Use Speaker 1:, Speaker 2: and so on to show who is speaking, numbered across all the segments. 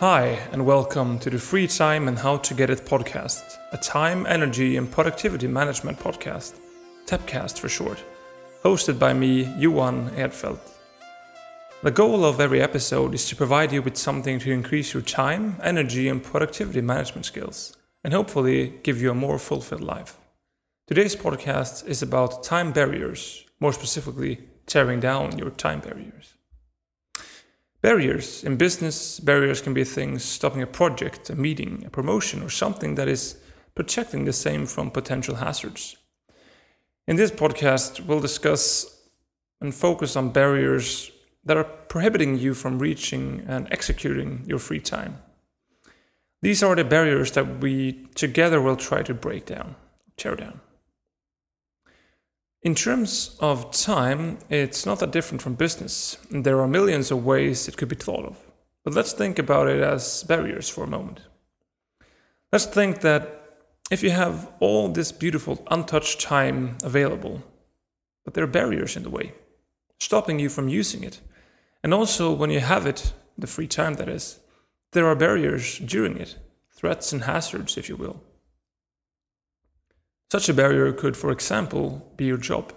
Speaker 1: Hi, and welcome to the Free Time and How to Get It podcast, a time, energy, and productivity management podcast, TEPcast for short, hosted by me, Johan Edfeldt. The goal of every episode is to provide you with something to increase your time, energy, and productivity management skills, and hopefully give you a more fulfilled life. Today's podcast is about time barriers, more specifically, tearing down your time barriers. Barriers in business, barriers can be things stopping a project, a meeting, a promotion, or something that is protecting the same from potential hazards. In this podcast, we'll discuss and focus on barriers that are prohibiting you from reaching and executing your free time. These are the barriers that we together will try to break down, tear down. In terms of time, it's not that different from business. There are millions of ways it could be thought of. But let's think about it as barriers for a moment. Let's think that if you have all this beautiful untouched time available, but there are barriers in the way, stopping you from using it. And also, when you have it, the free time that is, there are barriers during it, threats and hazards, if you will. Such a barrier could, for example, be your job.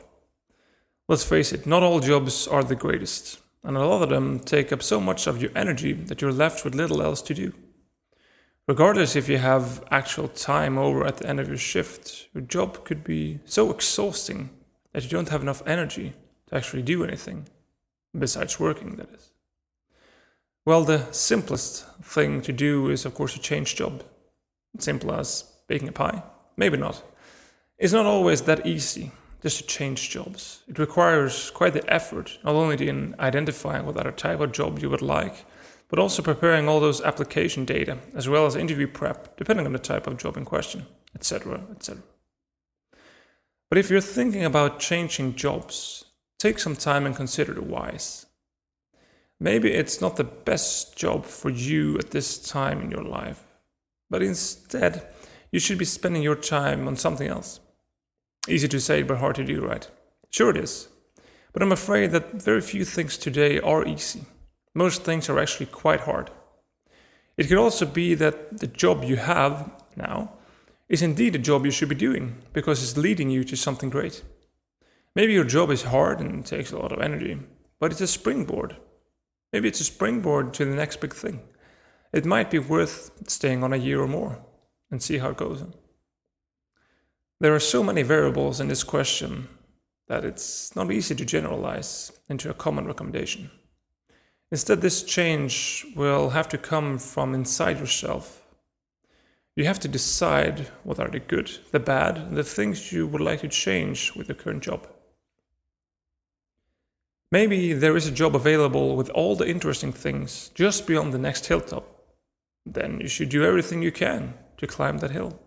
Speaker 1: Let's face it, not all jobs are the greatest, and a lot of them take up so much of your energy that you're left with little else to do. Regardless if you have actual time over at the end of your shift, your job could be so exhausting that you don't have enough energy to actually do anything, besides working, that is. Well, the simplest thing to do is, of course, to change job. Simple as baking a pie? Maybe not. It's not always that easy just to change jobs. It requires quite the effort, not only in identifying what other type of job you would like, but also preparing all those application data, as well as interview prep, depending on the type of job in question, etc., etc. But if you're thinking about changing jobs, take some time and consider the whys. Maybe it's not the best job for you at this time in your life, but instead, you should be spending your time on something else. Easy to say, but hard to do, right? Sure, it is. But I'm afraid that very few things today are easy. Most things are actually quite hard. It could also be that the job you have now is indeed a job you should be doing because it's leading you to something great. Maybe your job is hard and takes a lot of energy, but it's a springboard. Maybe it's a springboard to the next big thing. It might be worth staying on a year or more and see how it goes. There are so many variables in this question that it's not easy to generalize into a common recommendation. Instead, this change will have to come from inside yourself. You have to decide what are the good, the bad, and the things you would like to change with the current job. Maybe there is a job available with all the interesting things just beyond the next hilltop. Then you should do everything you can to climb that hill.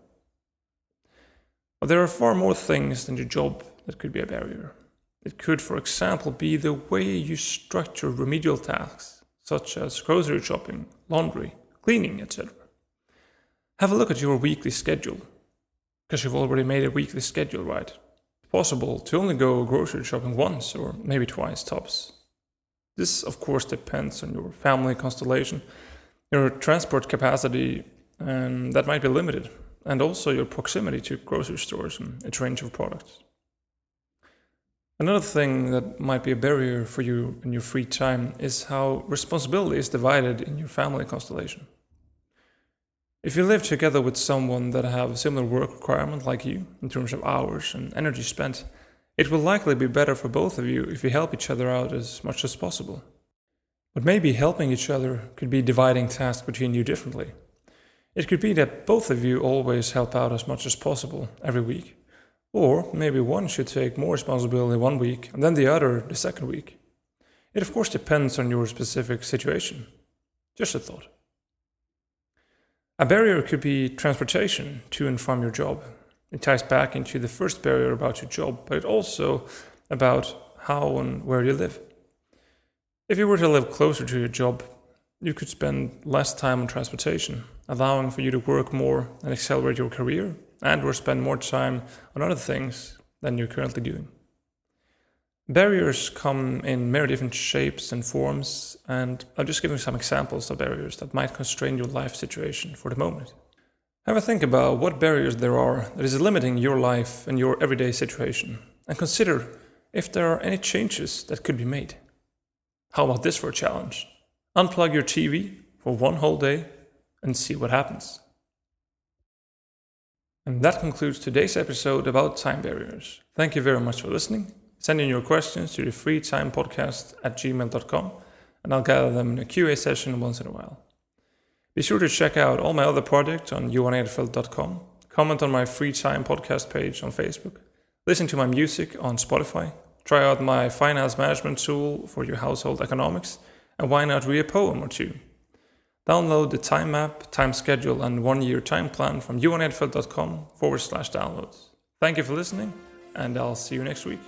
Speaker 1: But there are far more things than your job that could be a barrier. It could, for example, be the way you structure remedial tasks, such as grocery shopping, laundry, cleaning, etc. Have a look at your weekly schedule, because you've already made a weekly schedule, right? It's possible to only go grocery shopping once or maybe twice tops. This, of course, depends on your family constellation, your transport capacity, and that might be limited and also your proximity to grocery stores and its range of products. Another thing that might be a barrier for you in your free time is how responsibility is divided in your family constellation. If you live together with someone that have a similar work requirement like you in terms of hours and energy spent, it will likely be better for both of you if you help each other out as much as possible. But maybe helping each other could be dividing tasks between you differently. It could be that both of you always help out as much as possible every week. Or maybe one should take more responsibility one week and then the other the second week. It of course depends on your specific situation. Just a thought. A barrier could be transportation to and from your job. It ties back into the first barrier about your job, but also about how and where you live. If you were to live closer to your job, you could spend less time on transportation, allowing for you to work more and accelerate your career and or spend more time on other things than you're currently doing. Barriers come in many different shapes and forms, and I'll just give you some examples of barriers that might constrain your life situation for the moment. Have a think about what barriers there are that is limiting your life and your everyday situation, and consider if there are any changes that could be made. How about this for a challenge? Unplug your TV for one whole day and see what happens. And that concludes today's episode about time barriers. Thank you very much for listening. Send in your questions to the freetimepodcast at gmail.com and I'll gather them in a QA session once in a while. Be sure to check out all my other projects on johanedfeldt.com, comment on my free time podcast page on Facebook, listen to my music on Spotify, try out my finance management tool for your household economics, and why not read a poem or two? Download the time map, time schedule, and one year time plan from johanedfeldt.com forward slash downloads. Thank you for listening, and I'll see you next week.